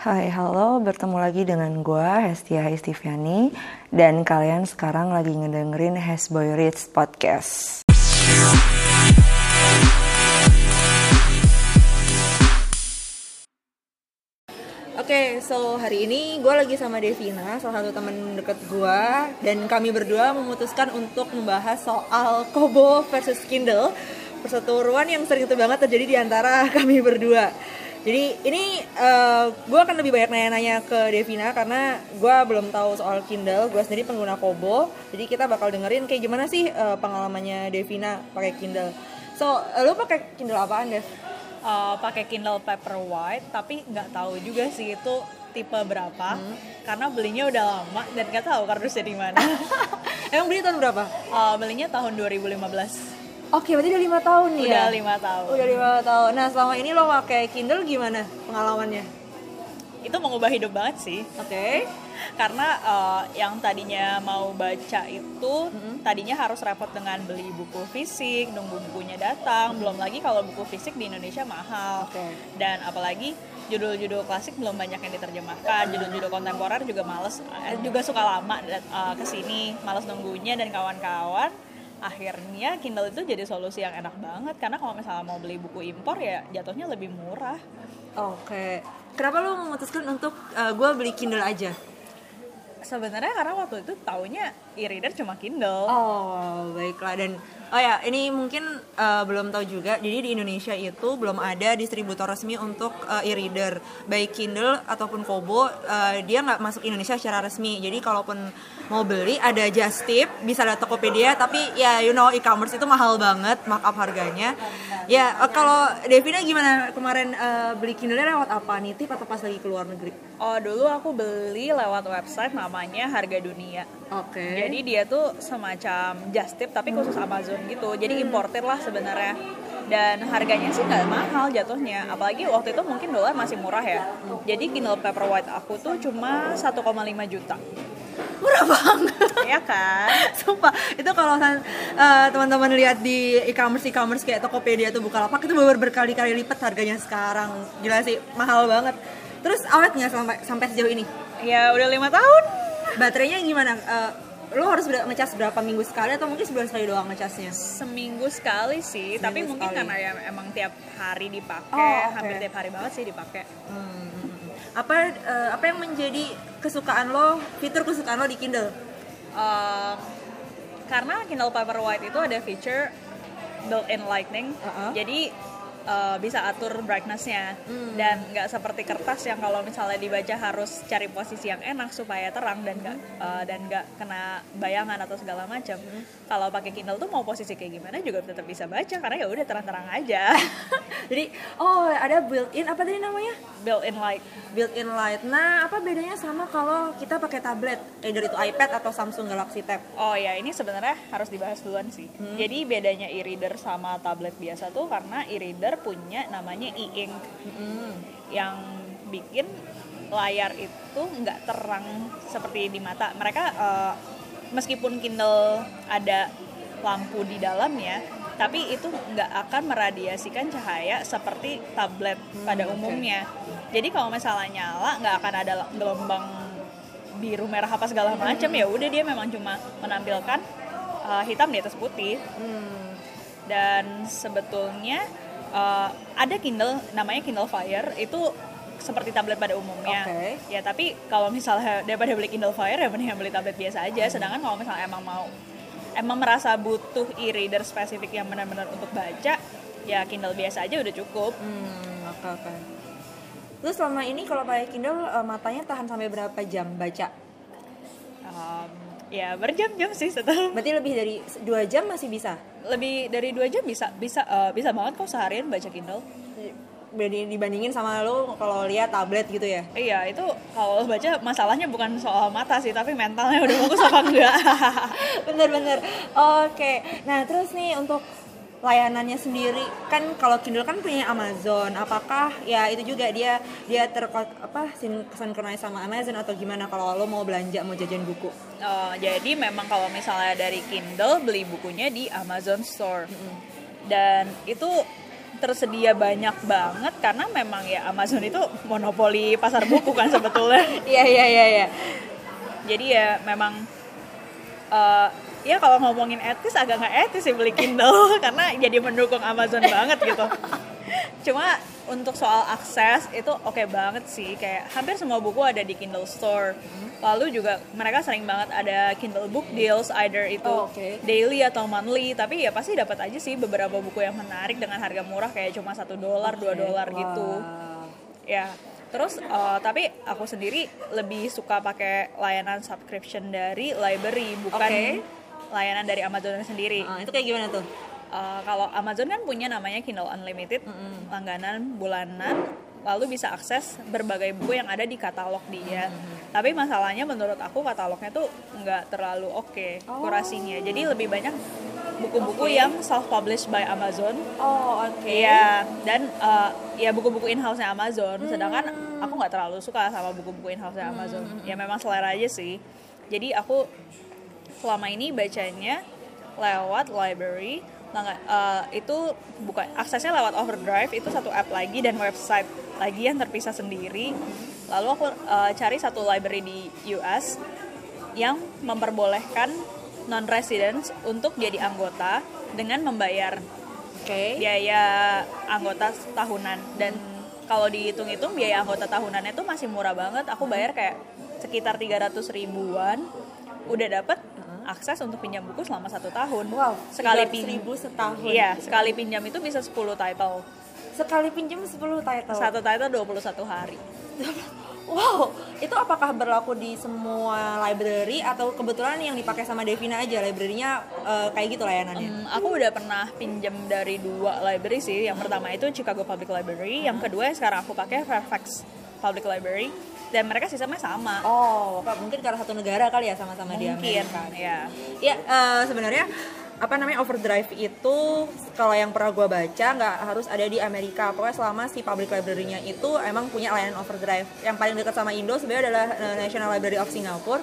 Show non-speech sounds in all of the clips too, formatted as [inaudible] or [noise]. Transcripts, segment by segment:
Hai, halo, bertemu lagi dengan gue, Hestia Hestiviani, dan kalian sekarang lagi ngedengerin Hesboy Rich Podcast. Oke, okay, so hari ini gue lagi sama Devina, salah satu temen deket gue, dan kami berdua memutuskan untuk membahas soal Kobo versus Kindle, perseteruan yang sering itu banget terjadi di antara [laughs] kami berdua. Jadi ini uh, gue akan lebih banyak nanya-nanya ke Devina karena gue belum tahu soal Kindle, gue sendiri pengguna Kobo, jadi kita bakal dengerin kayak gimana sih uh, pengalamannya Devina pakai Kindle. So, uh, lu pakai Kindle apaan, Dev? uh, pakai Kindle Paperwhite tapi nggak tahu juga sih itu tipe berapa hmm. karena belinya udah lama dan nggak tahu kardusnya di mana. [laughs] Emang beli tahun berapa? Uh, belinya tahun 2015. Oke, berarti udah lima tahun nih udah ya? Udah lima tahun. Udah lima tahun. Nah, selama ini lo pakai Kindle gimana pengalamannya? Itu mengubah hidup banget sih. Oke. Okay karena uh, yang tadinya mau baca itu mm-hmm. tadinya harus repot dengan beli buku fisik nunggu bukunya datang belum lagi kalau buku fisik di Indonesia mahal okay. dan apalagi judul-judul klasik belum banyak yang diterjemahkan judul-judul kontemporer juga males eh, juga suka lama uh, ke sini males nunggunya dan kawan-kawan akhirnya Kindle itu jadi solusi yang enak banget karena kalau misalnya mau beli buku impor ya jatuhnya lebih murah. Oke, kenapa lo memutuskan untuk uh, gue beli Kindle aja? sebenarnya karena waktu itu taunya e-reader cuma Kindle. Oh, baiklah dan oh ya, ini mungkin uh, belum tahu juga. Jadi di Indonesia itu belum ada distributor resmi untuk uh, e-reader, baik Kindle ataupun Kobo, uh, dia nggak masuk Indonesia secara resmi. Jadi kalaupun mau beli ada just tip, bisa ada Tokopedia, tapi ya you know e-commerce itu mahal banget markup harganya. Ya, uh, kalau Devina gimana kemarin uh, beli Kindle lewat apa? Nitip atau pas lagi keluar negeri? Oh, dulu aku beli lewat website namanya Harga Dunia. Oke. Okay. Jadi dia tuh semacam just tip tapi khusus Amazon gitu. Jadi hmm. importer lah sebenarnya. Dan harganya sih nggak mahal jatuhnya. Apalagi waktu itu mungkin dolar masih murah ya. Jadi Kindle Paperwhite aku tuh cuma 1,5 juta murah banget. Ya kan? [laughs] Sumpah. Itu kalau uh, teman-teman lihat di e-commerce e-commerce kayak Tokopedia atau Bukalapak itu baru berkali-kali lipat harganya sekarang. Gila sih mahal banget. Terus awetnya sampai sampai sejauh ini? Ya udah lima tahun. Baterainya gimana? Uh, lo harus ngecas berapa minggu sekali atau mungkin sebulan sekali doang ngecasnya? Seminggu sekali sih, seminggu tapi mungkin karena ya emang tiap hari dipakai, oh, okay. hampir tiap hari banget sih dipakai. Hmm. Apa uh, apa yang menjadi kesukaan lo, fitur kesukaan lo di Kindle? Uh, karena Kindle Paperwhite itu ada feature built-in lightning, uh -huh. jadi uh, bisa atur brightnessnya hmm. dan nggak seperti kertas yang kalau misalnya dibaca harus cari posisi yang enak supaya terang dan nggak uh, dan nggak kena bayangan atau segala macam. Hmm. Kalau pakai Kindle tuh mau posisi kayak gimana juga tetap bisa baca karena ya udah terang-terang aja. [laughs] Jadi oh ada built-in apa tadi namanya? Built-in light. Built-in light. Nah apa bedanya sama kalau kita pakai tablet, either itu iPad atau Samsung Galaxy Tab? Oh ya ini sebenarnya harus dibahas duluan sih. Hmm. Jadi bedanya e-reader sama tablet biasa tuh karena e-reader Reader punya namanya e-ink hmm. yang bikin layar itu nggak terang seperti di mata. Mereka uh, meskipun Kindle ada lampu di dalamnya, tapi itu nggak akan meradiasikan cahaya seperti tablet hmm, pada umumnya. Okay. Jadi kalau misalnya nyala nggak akan ada gelombang biru merah apa segala macam hmm. ya udah dia memang cuma menampilkan uh, hitam di atas putih. Hmm. Dan sebetulnya uh, ada Kindle namanya Kindle Fire itu seperti tablet pada umumnya. Okay. Ya, tapi kalau misalnya daripada beli Kindle Fire ya mending beli tablet biasa aja. Hmm. Sedangkan kalau misalnya emang mau emang merasa butuh e-reader spesifik yang benar-benar untuk baca, ya Kindle biasa aja udah cukup. Hmm, oke okay, oke. Okay. Terus selama ini kalau pakai Kindle uh, matanya tahan sampai berapa jam baca? Um, ya berjam-jam sih setelah. Berarti lebih dari dua jam masih bisa? lebih dari dua jam bisa bisa uh, bisa banget kok seharian baca Kindle dibandingin sama lo kalau lihat tablet gitu ya iya itu kalau baca masalahnya bukan soal mata sih tapi mentalnya udah bagus apa enggak [laughs] bener-bener oke okay. nah terus nih untuk layanannya sendiri kan kalau Kindle kan punya Amazon apakah ya itu juga dia dia ter apa sinkronis sama Amazon atau gimana kalau lo mau belanja mau jajan buku oh, jadi memang kalau misalnya dari Kindle beli bukunya di Amazon Store mm -hmm. dan itu tersedia banyak banget karena memang ya Amazon itu monopoli pasar buku kan sebetulnya. [laughs] Iya iya iya iya. Jadi ya memang eh, ya kalau ngomongin etis agak nggak etis sih beli Kindle [laughs] karena jadi mendukung Amazon banget gitu. Cuma untuk soal akses itu oke banget sih kayak hampir semua buku ada di Kindle Store. Lalu juga mereka sering banget ada Kindle Book Deals either itu Oh, oke. daily atau monthly tapi ya pasti dapat aja sih beberapa buku yang menarik dengan harga murah kayak cuma satu dolar dua dolar gitu ya terus eh, tapi aku sendiri lebih suka pakai layanan subscription dari library bukan Oke. Layanan dari Amazon sendiri Ah, itu kayak gimana tuh? Eh, kalau Amazon kan punya namanya Kindle Unlimited langganan bulanan lalu bisa akses berbagai buku yang ada di katalog dia tapi masalahnya menurut aku katalognya tuh nggak terlalu oke kurasinya jadi lebih banyak buku-buku yang self published by Amazon Oh oke. Iya, dan uh, ya buku-buku in-house-nya Amazon. Sedangkan aku nggak terlalu suka sama buku-buku in-house-nya Amazon. Ya memang selera aja sih. Jadi aku selama ini bacanya lewat library. Uh, itu bukan aksesnya lewat Overdrive itu satu app lagi dan website lagi yang terpisah sendiri. Lalu aku uh, cari satu library di US yang memperbolehkan non-residents untuk jadi anggota dengan membayar Oke. biaya anggota tahunan dan kalau dihitung-hitung biaya anggota tahunannya tuh masih murah banget aku bayar kayak sekitar 300 ribuan udah dapet akses untuk pinjam buku selama satu tahun Wow. sekali 300 pinjam setahun. iya sekali pinjam itu bisa 10 title Sekali pinjam 10 title. satu title 21 hari [laughs] Wow, itu apakah berlaku di semua library atau kebetulan yang dipakai sama Devina aja library-nya eh, kayak gitu layanannya? Hmm, aku udah pernah pinjam dari dua library sih. Yang pertama itu Chicago Public Library, yang kedua yang sekarang aku pakai Fairfax Public Library. Dan mereka sistemnya sama. Oh, Kak, mungkin karena satu negara kali ya sama-sama di Mungkin, Amerika. ya. Ya, eh, sebenarnya apa namanya overdrive itu kalau yang pernah gue baca nggak harus ada di Amerika pokoknya selama si public library-nya itu emang punya layanan overdrive yang paling dekat sama Indo sebenarnya adalah eh, National Library of Singapore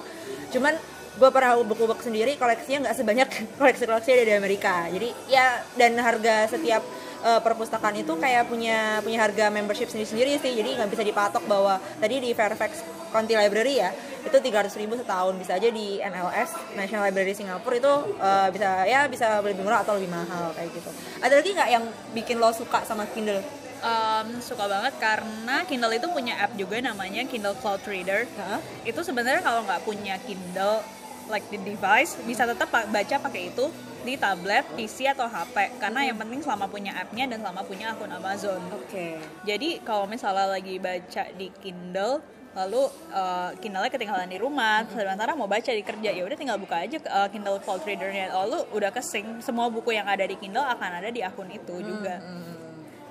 cuman gue pernah buku-buku sendiri koleksinya nggak sebanyak [laughs] koleksi-koleksi ada di Amerika jadi ya dan harga setiap eh, perpustakaan itu kayak punya punya harga membership sendiri-sendiri sih. Jadi nggak bisa dipatok bahwa tadi di Fairfax County Library ya itu 300.000 ribu setahun. Bisa aja di NLS National Library Singapura itu eh, bisa ya bisa lebih murah atau lebih mahal kayak gitu. Ada lagi nggak yang bikin lo suka sama Kindle? Em, suka banget karena Kindle itu punya app juga namanya Kindle Cloud Reader. Hah? Itu sebenarnya kalau nggak punya Kindle like the device bisa tetap baca pakai itu di tablet, PC atau HP karena yang penting selama punya appnya dan selama punya akun Amazon. oke Jadi kalau misalnya lagi baca di Kindle, lalu uh, Kindle-nya ketinggalan di rumah, sementara mau baca di kerja, ya udah tinggal buka aja uh, Kindle Cloud Reader-nya, lalu udah kesync semua buku yang ada di Kindle akan ada di akun itu juga.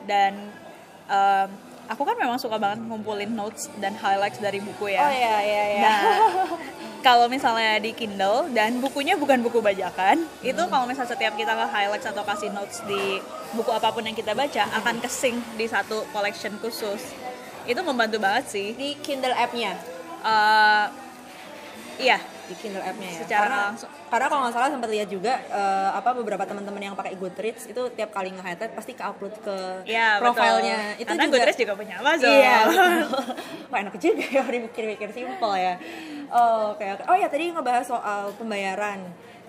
Dan um, aku kan memang suka banget ngumpulin notes dan highlights dari buku ya. oh ya ya ya Nah, [laughs] kalau misalnya di Kindle dan bukunya bukan buku bajakan, itu kalau misalnya setiap kita nge-highlights atau kasih notes di buku apa pun yang kita baca akan kesync di satu collection khusus. Itu membantu banget sih. di Kindle app-nya Eh, iya, di Kindle app-nya ya Secara karena, langsung. karena kalau nggak salah sempat lihat juga eh, apa beberapa teman-teman yang pakai Goodreads itu tiap kali nge-highlight pasti ke-upload ke iya profilnya betul. itu Karena juga Goodreads juga punya Amazon. Iya. [laughs] Wah enak juga ya [laughs] dipikir-pikir simpel ya. Oh, oke oke. Oh ya tadi ngebahas soal pembayaran.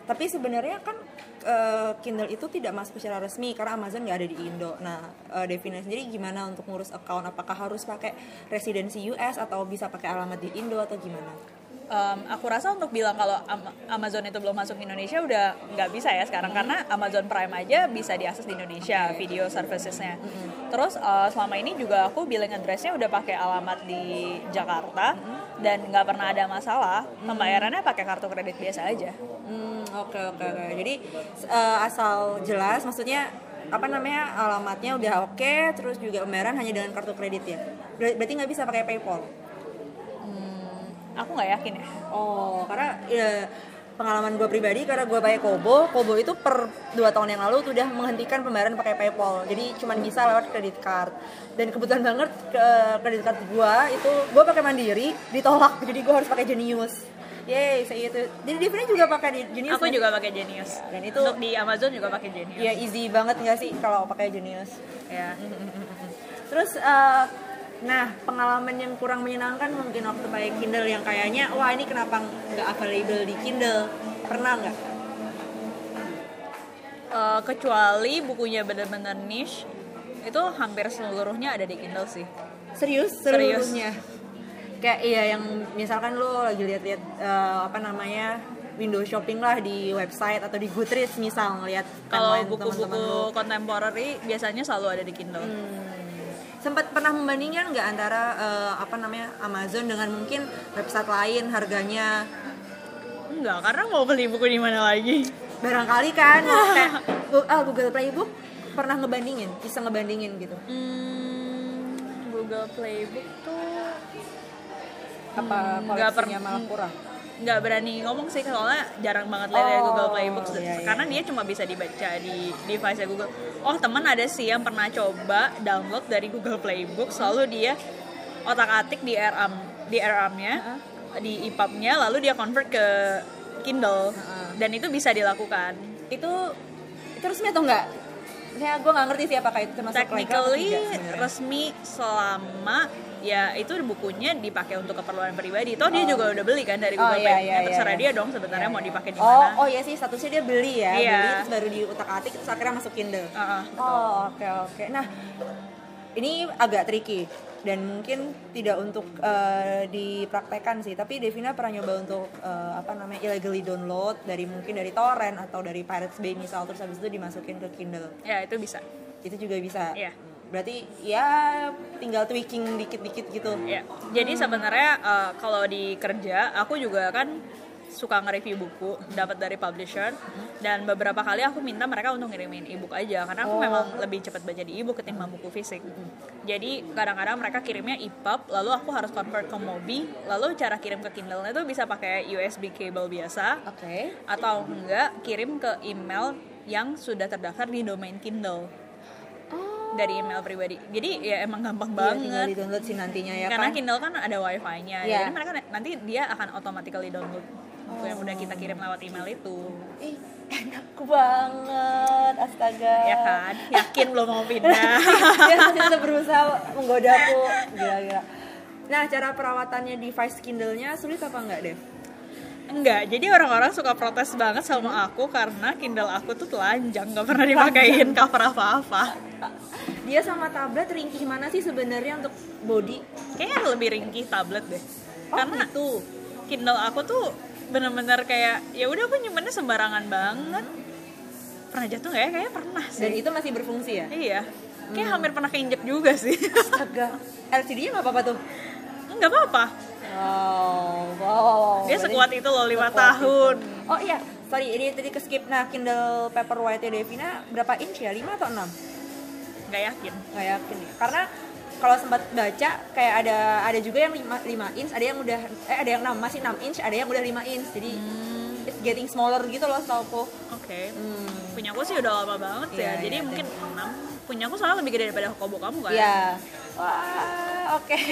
Tapi sebenarnya kan eh, Kindle itu tidak masuk secara resmi karena Amazon nggak ada di Indo. Nah, eh, Devina sendiri gimana untuk ngurus account? Apakah harus pakai residensi US atau bisa pakai alamat di Indo atau gimana? Em, aku rasa untuk bilang kalau Am- Amazon itu belum masuk Indonesia udah nggak bisa ya sekarang karena Amazon Prime aja bisa diakses di Indonesia video servicesnya. Terus eh, selama ini juga aku billing addressnya udah pakai alamat di Jakarta dan nggak pernah ada masalah. Pembayarannya pakai kartu kredit biasa aja. Hmm, oke oke oke. Jadi eh, asal jelas, maksudnya apa namanya alamatnya udah oke, terus juga pembayaran hanya dengan kartu kredit ya. Ber- Berarti nggak bisa pakai PayPal. Aku nggak yakin ya. Oh, karena ya, pengalaman gue pribadi karena gue pakai Kobo, Kobo itu per dua tahun yang lalu tuh udah menghentikan pembayaran pakai PayPal. Jadi cuma bisa lewat kredit card. Dan kebetulan banget ke kredit card gue itu gue pakai Mandiri ditolak. Jadi gue harus pakai Genius. Yeay, saya itu. Jadi Devina juga pakai Genius. Aku kan? juga pakai Genius. Dan itu- untuk di Amazon juga pakai Genius. Iya, easy banget nggak sih kalau pakai Genius? Ya. [laughs] Terus eh, nah, pengalaman yang kurang menyenangkan mungkin waktu pakai Kindle yang kayaknya wah ini kenapa nggak available di Kindle? Pernah nggak? Eh, kecuali bukunya benar-benar niche, itu hampir seluruhnya ada di Kindle sih. Serius? Serius. Seluruhnya? Kayak iya yang misalkan lo lagi lihat-lihat eh, apa namanya window shopping lah di website atau di Goodreads misal ngeliat Kalau buku-buku contemporary biasanya selalu ada di Kindle. Sempat pernah membandingkan nggak antara eh, apa namanya Amazon dengan mungkin website lain harganya? Enggak, karena mau beli buku di mana lagi? barangkali kan [laughs] kayak ah, Google Playbook pernah ngebandingin bisa ngebandingin gitu. Hmm, Google Playbook tuh apa nggak koleksinya malah kurang nggak berani ngomong sih soalnya jarang banget lihat Oh, Google Playbook iya, iya. karena dia cuma bisa dibaca di device Google. Oh teman ada sih yang pernah coba download dari Google Playbook, selalu dia otak-atik di RAM di RAM-nya, di EPUB-nya, lalu dia convert ke Kindle dan itu bisa dilakukan. itu itu resmi atau enggak saya gue nggak ngerti sih apakah itu termasuk Technically resmi selama ya itu bukunya dipakai untuk keperluan pribadi. Toh dia juga udah beli kan dari Oh, Google iya, Playbook. iya, Ya, iya, terserah iya. dia dong sebenarnya mau dipakai di oh mana. oh iya sih statusnya dia beli ya Iya. beli terus baru di utak atik terus akhirnya masuk Kindle Ah, ah. Oh oke oke. Nah ini agak tricky dan mungkin tidak untuk eh, dipraktekkan sih. Tapi Devina pernah nyoba untuk eh, apa namanya illegally download dari mungkin dari torrent atau dari Pirates Bay misal terus habis itu dimasukin ke Kindle. Ya itu bisa. Itu juga bisa. Iya. Berarti ya tinggal tweaking dikit-dikit gitu. Ya. Jadi sebenarnya eh, kalau di kerja aku juga kan suka nge-review buku dapat dari publisher dan beberapa kali aku minta mereka untuk ngirimin ebook aja karena aku Oh. memang lebih cepat baca di ebook ketimbang buku fisik. Jadi kadang-kadang mereka kirimnya EPUB lalu aku harus convert ke Mobi lalu cara kirim ke Kindle itu bisa pakai USB cable biasa Oke. atau enggak kirim ke email yang sudah terdaftar di domain Kindle dari email pribadi. Jadi ya emang gampang Iya, tinggal banget. di download sih nantinya ya Karena kan. Kindle kan ada wifi-nya, Iya. jadi mereka nanti dia akan automatically download buku yang udah kita kirim lewat email itu, Ih, enak banget, astaga. ya kan? Yakin belum mau pindah? [laughs] dia masih tetap berusaha menggoda aku gila-gila nah cara perawatannya device Kindle-nya sulit apa enggak Dev? Enggak, jadi orang-orang suka protes banget sama aku karena Kindle aku tuh telanjang, nggak pernah dipakein cover apa-apa. [laughs] dia sama tablet ringkih mana sih sebenarnya untuk body Kayaknya lebih ringkih tablet deh. Oh, karena gitu. Kindle aku tuh bener-bener kayak ya udah aku nyimpennya sembarangan banget. Pernah jatuh nggak ya? Kayaknya pernah sih. dan itu masih berfungsi ya Iya. Kayak hampir pernah keinjek juga sih. astaga LCD-nya nggak apa-apa tuh Nggak apa-apa. wow wow Dia Berarti sekuat itu loh 5 sekuat tahun. itu. oh iya sorry ini tadi ke skip nah Kindle Paperwhite Devina berapa inch ya 5 atau 6? Nggak yakin. nggak yakin ya karena kalau sempat baca kayak ada ada juga yang 5, 5 inch ada yang udah eh ada yang 6 masih 6 inch ada yang udah 5 inch jadi it's getting smaller gitu loh setauku Oke. hmm. Punya aku sih udah lama banget Iya, ya. Jadi iya, mungkin 6. Punya aku soalnya lebih gede daripada kobo kamu kan. Iya. Wah, oke. [laughs]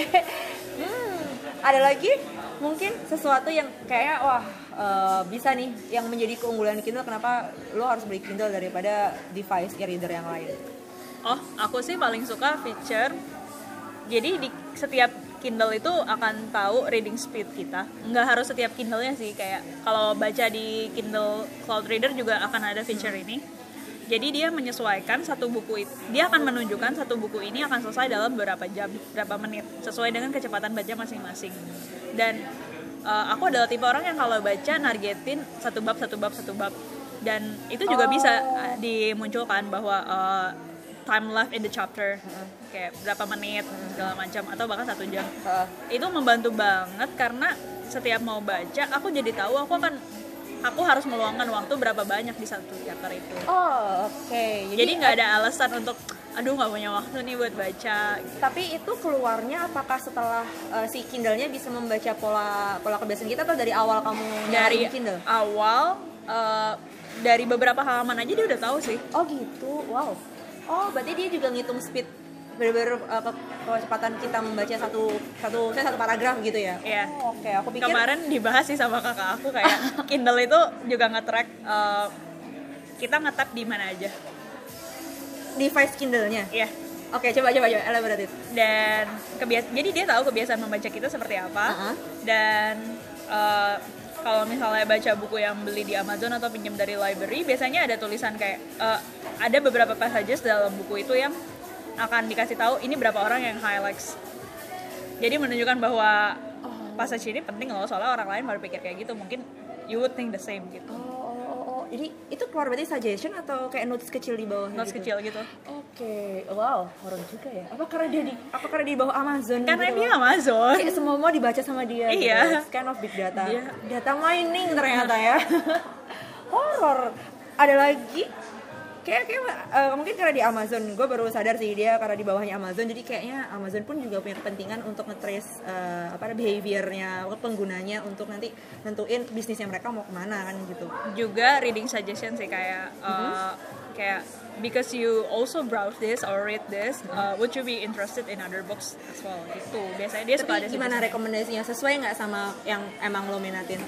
Hmm, ada lagi mungkin sesuatu yang kayak wah eh, bisa nih yang menjadi keunggulan Kindle kenapa lo harus beli Kindle daripada device e-reader yang lain? Oh, aku sih paling suka feature. Jadi di setiap Kindle itu akan tahu reading speed kita. Nggak harus setiap Kindle-nya sih. Kayak kalau baca di Kindle Cloud Reader juga akan ada feature ini. Jadi dia menyesuaikan satu buku itu. Dia akan menunjukkan satu buku ini akan selesai dalam berapa jam, berapa menit, sesuai dengan kecepatan baca masing-masing. Dan eh, aku adalah tipe orang yang kalau baca nargetin satu bab, satu bab, satu bab. Dan itu juga Oh. bisa eh, dimunculkan bahwa eh, time left in the chapter kayak berapa menit segala macam atau bahkan satu jam Heeh. itu membantu banget karena setiap mau baca aku jadi tahu aku akan aku harus meluangkan waktu berapa banyak di satu chapter itu Oh, oke. jadi nggak ada alasan untuk aduh nggak punya waktu nih buat baca Tapi itu keluarnya apakah setelah eh, si Kindle-nya bisa membaca pola pola kebiasaan kita atau dari awal kamu dari Kindle? awal eh, dari beberapa halaman aja dia udah tahu sih Oh gitu, wow. Oh berarti dia juga ngitung speed bener-bener uh, ke- kecepatan kita membaca satu satu saya satu paragraf gitu ya Iya. Oh, oke aku pikir Kemarin dibahas sih sama kakak aku kayak [laughs] Kindle itu juga nge-track eh, kita nge-tap di mana aja. device Kindle-nya Iya. oke coba coba coba elaborate it. Dan kebias jadi dia tahu kebiasaan membaca kita seperti apa. Uh-uh. Dan eh, kalau misalnya baca buku yang beli di Amazon atau pinjam dari library, biasanya ada tulisan kayak eh, ada beberapa passages dalam buku itu yang akan dikasih tahu ini berapa orang yang highlights. Jadi menunjukkan bahwa passage ini penting loh soalnya orang lain baru pikir kayak gitu mungkin you would think the same gitu. oh, oh, oh, oh. Jadi itu keluar berarti suggestion atau kayak notes kecil di bawah Notes gitu? kecil gitu. Oke, wow, horor juga ya. Apa karena dia di apa karena di bawah Amazon? Karena gitu dia loh? Amazon. Kayak semua mau dibaca sama dia. gitu. Iya. It's kind of big data. Dia- Data mining ternyata ya. [laughs] horor. Ada lagi? Kayak kayak eh, mungkin karena di Amazon, gue baru sadar sih dia karena di bawahnya Amazon, jadi kayaknya Amazon pun juga punya kepentingan untuk nge-trace eh, apa behaviornya penggunanya untuk nanti nentuin bisnisnya mereka mau ke mana kan gitu. juga reading suggestion sih kayak uh, Mm-hmm. kayak because you also browse this or read this uh, would you be interested in other books as well itu biasanya dia suka ada Tapi gimana rekomendasinya? Sesuai nggak sama yang emang lo minatin?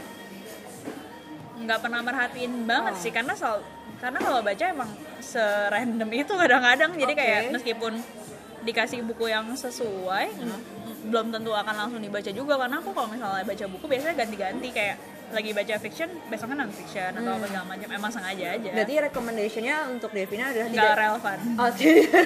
nggak pernah merhatiin banget Oh. sih karena soal karena kalau baca emang serandom itu kadang-kadang. Jadi Oke. kayak meskipun dikasih buku yang sesuai Hmm. belum tentu akan langsung dibaca juga. Karena aku kalau misalnya baca buku biasanya ganti-ganti. Kayak lagi baca fiction besoknya non fiction atau apa segala macam. Emang sengaja aja. Hmm. Berarti recommendationnya untuk Devina adalah nggak tidak relevan. Oh, [laughs] tidak,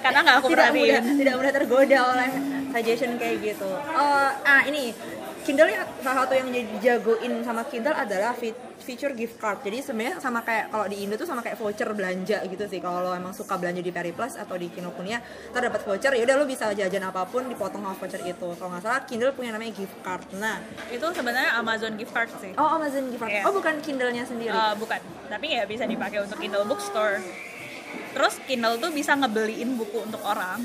karena nggak aku tidak mudah perhatiin tidak mudah tergoda oleh suggestion kayak gitu. Oh, ah ini. Kindle salah satu yang jadi jagoin sama Kindle adalah fi- feature gift card. Jadi sebenarnya sama kayak kalau di Indo tuh sama kayak voucher belanja gitu sih. Kalau lo emang suka belanja di Periplus atau di Kinokuniya, ntar dapat voucher ya udah lo bisa jajan apa pun dipotong sama voucher itu. Kalau nggak salah Kindle punya namanya gift card. Nah, itu sebenarnya Amazon gift card sih oh Amazon gift card. Iya. Oh bukan Kindle-nya sendiri. Eh, bukan tapi ya bisa dipakai untuk Kindle Bookstore terus Kindle tuh bisa ngebeliin buku untuk orang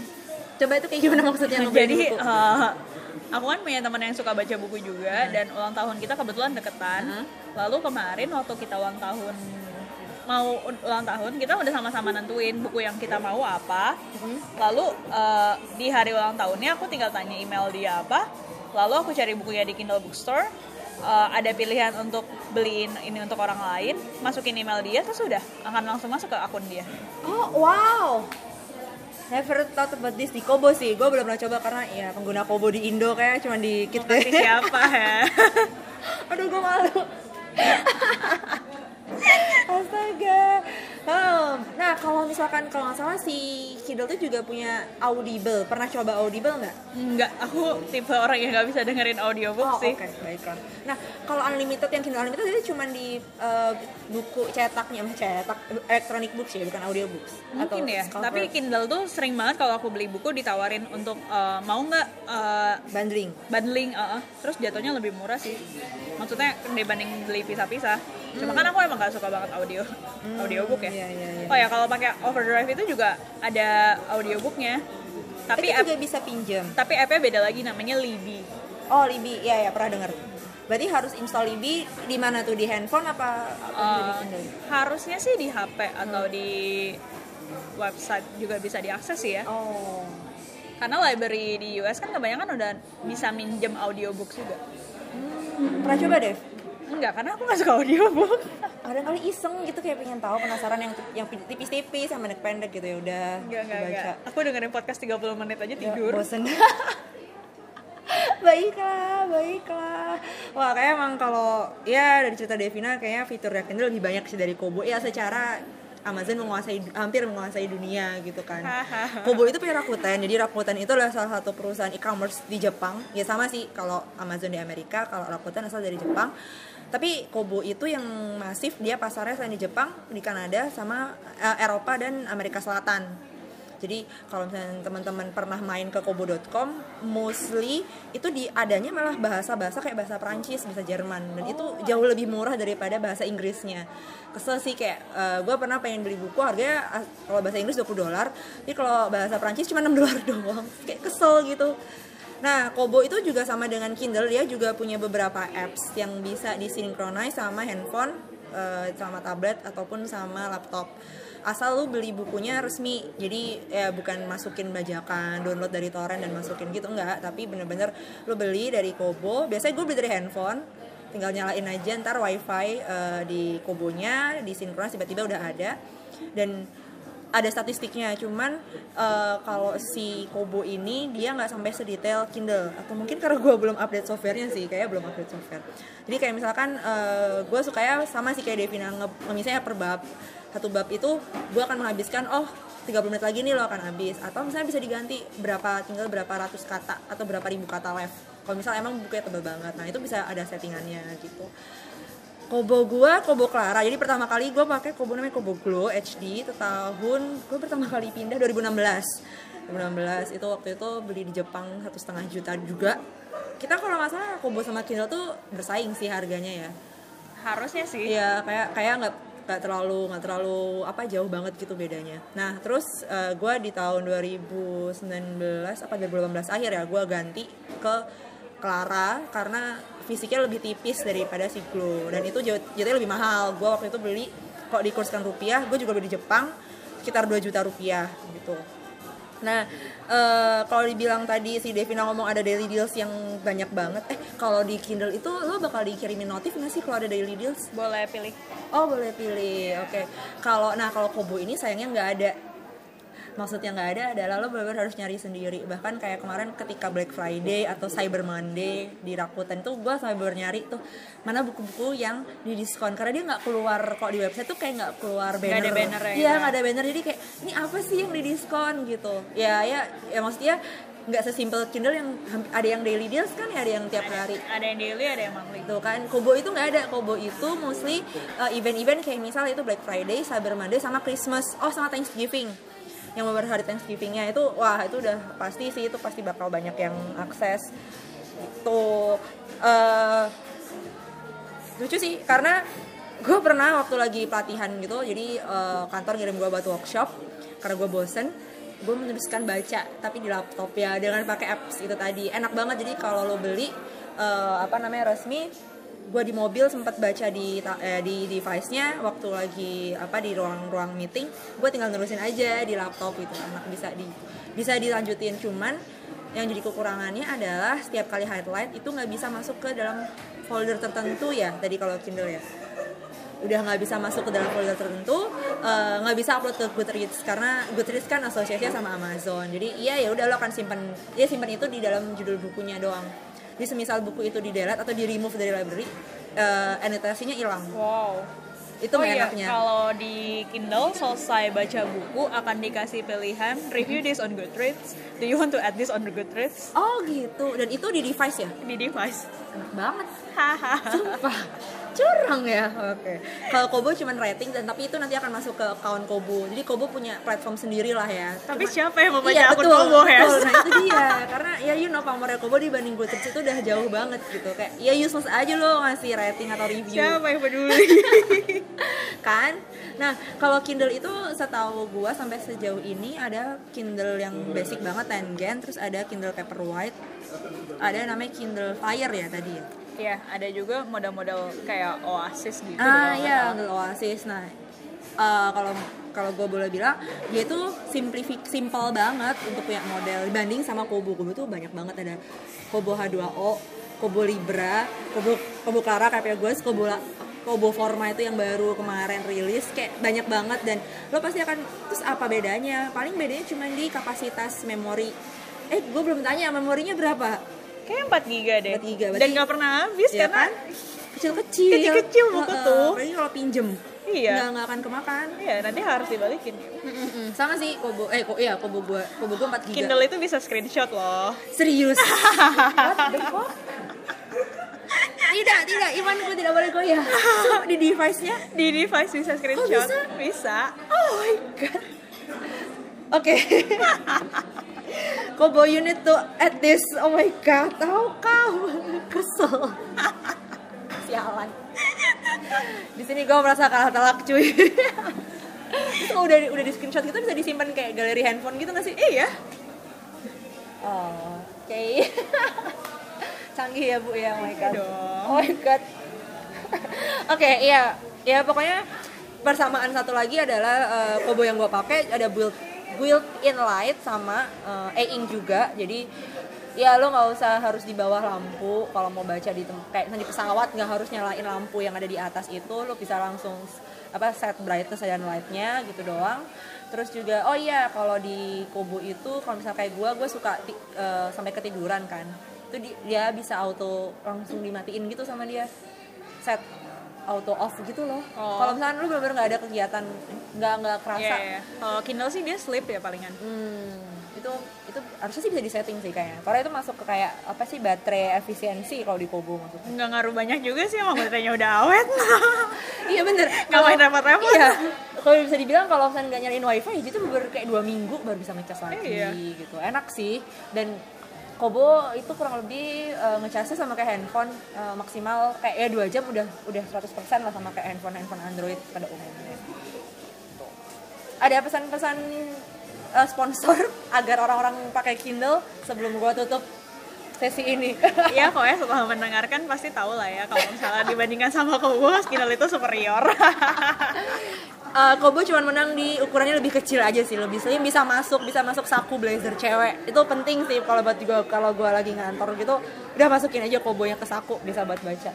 Coba itu kayak gimana maksudnya [laughs] ngebeli jadi buku? eh, aku kan punya teman yang suka baca buku juga dan ulang tahun kita kebetulan deketan. Hmm. lalu kemarin waktu kita ulang tahun mau ulang tahun kita udah sama-sama nentuin buku yang kita mau apa. Hmm. lalu eh, di hari ulang tahunnya aku tinggal tanya email dia apa. Lalu aku cari bukunya di Kindle Bookstore eh, ada pilihan untuk beliin ini untuk orang lain masukin email dia terus sudah akan langsung masuk ke akun dia. Oh wow, never thought about this di Kobo sih. Gue belum pernah coba karena ya pengguna Kobo di Indo kayak cuma dikit deh. Siapa ya [laughs] Aduh gue malu. Astaga. Hmm, Nah kalau misalkan kalau nggak salah si Kindle tuh juga punya Audible. Pernah coba Audible nggak? Enggak, aku tipe orang yang nggak bisa dengerin audiobook Oh sih. oke baiklah. Nah kalau unlimited yang Kindle unlimited itu cuma di eh, buku cetaknya, cetak electronic books ya bukan audiobooks. Mungkin ya, cover tapi Kindle tuh sering banget kalau aku beli buku ditawarin untuk eh, mau nggak eh, bundling. bundling, eh, eh. terus jatuhnya lebih murah sih. Maksudnya dibanding beli pisah-pisah. Cuma kan aku emang gak suka banget audio, audiobook ya. iya, iya, iya. Oh ya kalau pakai Overdrive itu juga ada audiobooknya. Tapi itu app, juga bisa pinjam. tapi appnya beda lagi namanya Libby. Oh Libby, ya ya pernah dengar. Berarti harus install Libby di mana tuh di handphone apa? apa di Kindle? harusnya sih di HP atau di website juga bisa diakses sih ya. Oh. Karena library di US kan kebanyakan udah bisa minjem audiobook juga. Pernah coba Dev? Enggak, karena aku gak suka audiobook. Ada kali iseng gitu kayak pengen tahu penasaran yang yang tipis-tipis sama pendek-pendek gitu ya udah Enggak, enggak, baca. enggak. Aku dengerin podcast 30 menit aja Ya, tidur. bosen. [laughs] baiklah, baiklah. Wah, kayak emang kalau ya dari cerita Devina kayaknya fitur Kindle lebih banyak sih dari Kobo. Ya secara Amazon menguasai hampir menguasai dunia gitu kan. Kobo itu punya Rakuten. Jadi Rakuten itu adalah salah satu perusahaan e-commerce di Jepang. Ya sama sih kalau Amazon di Amerika, kalau Rakuten asal dari Jepang. Tapi Kobo itu yang masif dia pasarnya selain di Jepang, di Kanada sama eh, Eropa dan Amerika Selatan. Jadi kalau misalnya teman-teman pernah main ke kobo.com, mostly itu di adanya malah bahasa-bahasa kayak bahasa Perancis, bahasa Jerman dan itu jauh lebih murah daripada bahasa Inggrisnya. Kesel sih kayak gue pernah pengen beli buku harganya kalau bahasa Inggris 20 dolar, tapi kalau bahasa Perancis cuma 6 dolar [laughs] doang. Kayak kesel gitu. Nah, Kobo itu juga sama dengan Kindle, dia juga punya beberapa apps yang bisa disinkronize sama handphone, eh, sama tablet ataupun sama laptop. asal lu beli bukunya resmi. Jadi ya bukan masukin bajakan download dari torrent dan masukin gitu enggak. Tapi bener-bener lu beli dari Kobo. Biasanya gue beli dari handphone. Tinggal nyalain aja ntar wifi uh, di Kobonya disinkronis tiba-tiba udah ada. Dan ada statistiknya cuman uh, kalau si Kobo ini dia nggak sampai sedetail Kindle atau mungkin karena gue belum update softwarenya sih kayak belum update software. Jadi kayak misalkan uh, gue suka ya sama sih kayak Devina nge, misalnya per bab. Satu bab itu gue akan menghabiskan oh 30 menit lagi nih lo akan habis. Atau misalnya bisa diganti berapa tinggal berapa ratus kata atau berapa ribu kata left kalau misalnya emang bukunya tebal banget nah itu bisa ada settingannya gitu Kobo gua Kobo Clara. Jadi pertama kali gue pakai Kobo namanya Kobo Glow HD itu tahun gue pertama kali pindah 2016 2016 itu waktu itu beli di Jepang satu setengah juta juga. Kita kalau nggak salah Kobo sama Kindle tuh bersaing sih harganya ya. Harusnya sih. Iya kayak kayak nggak nggak terlalu nggak terlalu apa jauh banget gitu bedanya. Nah terus uh, gue di tahun 2019 apa 2018 akhir ya gue ganti ke Clara karena fisiknya lebih tipis daripada si Glow dan itu jatuhnya lebih mahal. Gue waktu itu beli kok dikurskan rupiah, gue juga beli di Jepang sekitar 2 juta rupiah gitu. Nah, uh, kalau dibilang tadi si Devina ngomong ada daily deals yang banyak banget. Eh, kalau di Kindle itu lo bakal dikirimin notif nggak sih kalau ada daily deals? Boleh pilih. Oh, boleh pilih. Oke. Okay. Kalau nah kalau Kobo ini sayangnya nggak ada maksudnya nggak ada adalah lo benar-benar harus nyari sendiri. Bahkan kayak kemarin ketika Black Friday atau Cyber Monday di Rakuten tuh gue sampai bener nyari tuh mana buku-buku yang di diskon karena dia nggak keluar kok di website tuh kayak nggak keluar banner. gak ada banner ya iya nggak ada banner. Jadi kayak ini apa sih yang di diskon gitu. Ya ya ya maksudnya nggak sesimpel Kindle yang ada yang daily deals kan ya ada yang tiap ada, hari. ada yang daily ada yang monthly. Tuh kan Kobo itu nggak ada. Kobo itu mostly uh, event-event kayak misal itu Black Friday Cyber Monday sama Christmas. Oh sama Thanksgiving yang beberapa hari Thanksgivingnya itu wah itu udah pasti sih itu pasti bakal banyak yang akses itu uh, lucu sih karena gue pernah waktu lagi pelatihan gitu jadi uh, kantor ngirim gue buat workshop karena gue bosen gue meneruskan baca tapi di laptop ya dengan pakai apps itu tadi. Enak banget jadi kalau lo beli uh, apa namanya resmi gue di mobil sempat baca di eh, di device-nya waktu lagi apa di ruang-ruang meeting gue tinggal nerusin aja di laptop gitu enak bisa di bisa dilanjutin. Cuman yang jadi kekurangannya adalah setiap kali highlight itu nggak bisa masuk ke dalam folder tertentu ya tadi kalau Kindle ya. Udah nggak bisa masuk ke dalam folder tertentu nggak uh, bisa upload ke Goodreads karena Goodreads kan asosiasinya sama Amazon. Jadi iya ya udah lo akan simpan ya simpan itu di dalam judul bukunya doang jadi semisal buku itu di delete atau di remove dari library uh, anotasinya hilang. Wow. Itu oh iya, enaknya. kalau di Kindle selesai baca buku akan dikasih pilihan review this on Goodreads. Do you want to add this on Goodreads? Oh gitu. Dan itu di device ya? Di device. Enak banget. Hahaha curang ya? Oke. Okay. kalau Kobo cuma rating dan tapi itu nanti akan masuk ke account Kobo. Jadi Kobo punya platform sendiri lah ya. Tapi Cuma, siapa yang membaca iya, akun betul, Kobo ya betul. nah itu dia. Karena ya you know pamornya Kobo dibanding Goodreads itu udah jauh banget gitu. Kayak ya useless aja lo ngasih rating atau review. Siapa yang peduli? [laughs] Kan? Nah kalau Kindle itu setahu gua sampai sejauh ini ada Kindle yang basic banget 10 gen terus ada Kindle Paperwhite ada namanya Kindle Fire ya tadi ya Iya, ada juga model-model kayak Oasis gitu. Ah iya, model Oasis. Nah, uh, kalau kalau gue boleh bilang dia itu simplifik simple banget untuk punya model dibanding sama Kobo Kobo tuh banyak banget ada Kobo H2O, Kobo Libra, Kobo Kobo Clara kayak gue, Kobo Kobo Forma itu yang baru kemarin rilis kayak banyak banget dan lo pasti akan terus apa bedanya? Paling bedanya cuma di kapasitas memori. Eh, gue belum tanya memorinya berapa? Kayaknya 4 giga deh. 4 giga. Dan nggak pernah habis ya karena kan? kecil-kecil. Kecil-kecil buku uh, tuh. Apalagi kalau pinjem. Iya. Nggak, nggak akan kemakan. Iya, nanti harus dibalikin. Mm-mm. Sama sih Kobo eh kok iya Kobo gua Kobo gua 4 giga. Kindle itu bisa screenshot loh. Serius. [laughs] What the fuck? tidak, tidak, Iman gue tidak boleh goyah Di device-nya? Di device bisa screenshot bisa? Bisa Oh my god Oke [laughs] Kobo unit to at this Oh my god Tahu kau? Kesel. Sialan. Di sini gue merasa kalah telak cuy. Itu udah udah di screenshot gitu bisa disimpan kayak galeri handphone gitu gak sih? Iya Oh, oke. Okay. Canggih ya bu ya, oh my god. Dong. Oh my god. Oke, okay, iya. Ya pokoknya persamaan satu lagi adalah uh, kobo yang gue pakai ada build built in light sama uh, e-ink juga. Jadi ya lo nggak usah harus di bawah lampu. Kalau mau baca di kayak di pesawat nggak harus nyalain lampu yang ada di atas itu. Lo bisa langsung apa set brightness dan lightnya gitu doang. Terus juga oh iya kalau di kobo itu kalau misalnya kayak gue gue suka uh, sampai ketiduran kan. Itu di, dia bisa auto langsung dimatiin gitu sama dia. Set auto off gitu loh. Oh. kalau misalnya lu bener-bener nggak ada kegiatan nggak nggak kerasa. Yeah, yeah. kalau Kindle sih dia sleep ya palingan. Hmm itu itu harusnya sih bisa disetting sih kayaknya. Karena itu masuk ke kayak apa sih baterai efisiensi kalau di Kobo maksudnya. Nggak ngaruh banyak juga sih emang baterainya udah awet. [laughs] Iya bener. Nggak main repot-repot. Iya. Kalau bisa dibilang kalau misalnya nggak nyalain wifi itu baru kayak dua minggu baru bisa ngecas lagi iya. gitu. Enak sih. Dan Kobo itu kurang lebih uh, ngecasnya sama kayak handphone uh, maksimal kayak ya dua jam udah udah 100% lah sama kayak handphone handphone Android pada umumnya. Ada pesan-pesan uh, sponsor [laughs] agar orang-orang pakai Kindle sebelum gua tutup sesi ini. [laughs] Iya kok ya setelah mendengarkan pasti tahu lah ya kalau misalnya dibandingkan sama Kobo, Kindle itu superior. [laughs] uh, Kobo cuma menang di ukurannya lebih kecil aja sih, lebih slim bisa masuk, bisa masuk saku blazer cewek. Itu penting sih kalau buat juga kalau gue lagi ngantor gitu, udah masukin aja Kobonya ke saku bisa buat baca.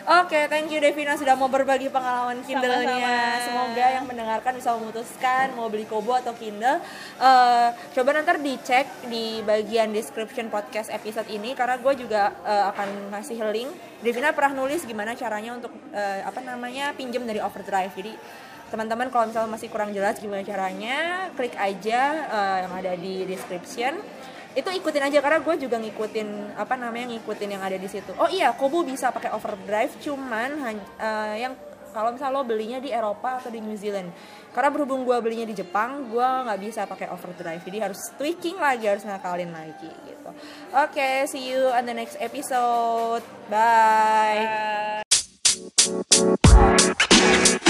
Oke, okay, thank you Devina sudah mau berbagi pengalaman Kindle-nya. Semoga yang mendengarkan bisa memutuskan mau beli Kobo atau Kindle. Uh, coba nanti dicek di bagian description podcast episode ini karena gue juga uh, akan ngasih link. Devina pernah nulis gimana caranya untuk uh, apa namanya pinjam dari Overdrive. Jadi teman-teman kalau misalnya masih kurang jelas gimana caranya, klik aja uh, yang ada di description. Itu ikutin aja karena gue juga ngikutin apa namanya ngikutin yang ada di situ. Oh iya Kobo bisa pakai overdrive cuman uh, yang kalau misalnya lo belinya di Eropa atau di New Zealand. Karena berhubung gue belinya di Jepang gue nggak bisa pakai overdrive. Jadi harus tweaking lagi harus ngakalin lagi gitu. Oke okay, see you on the next episode. Bye, bye.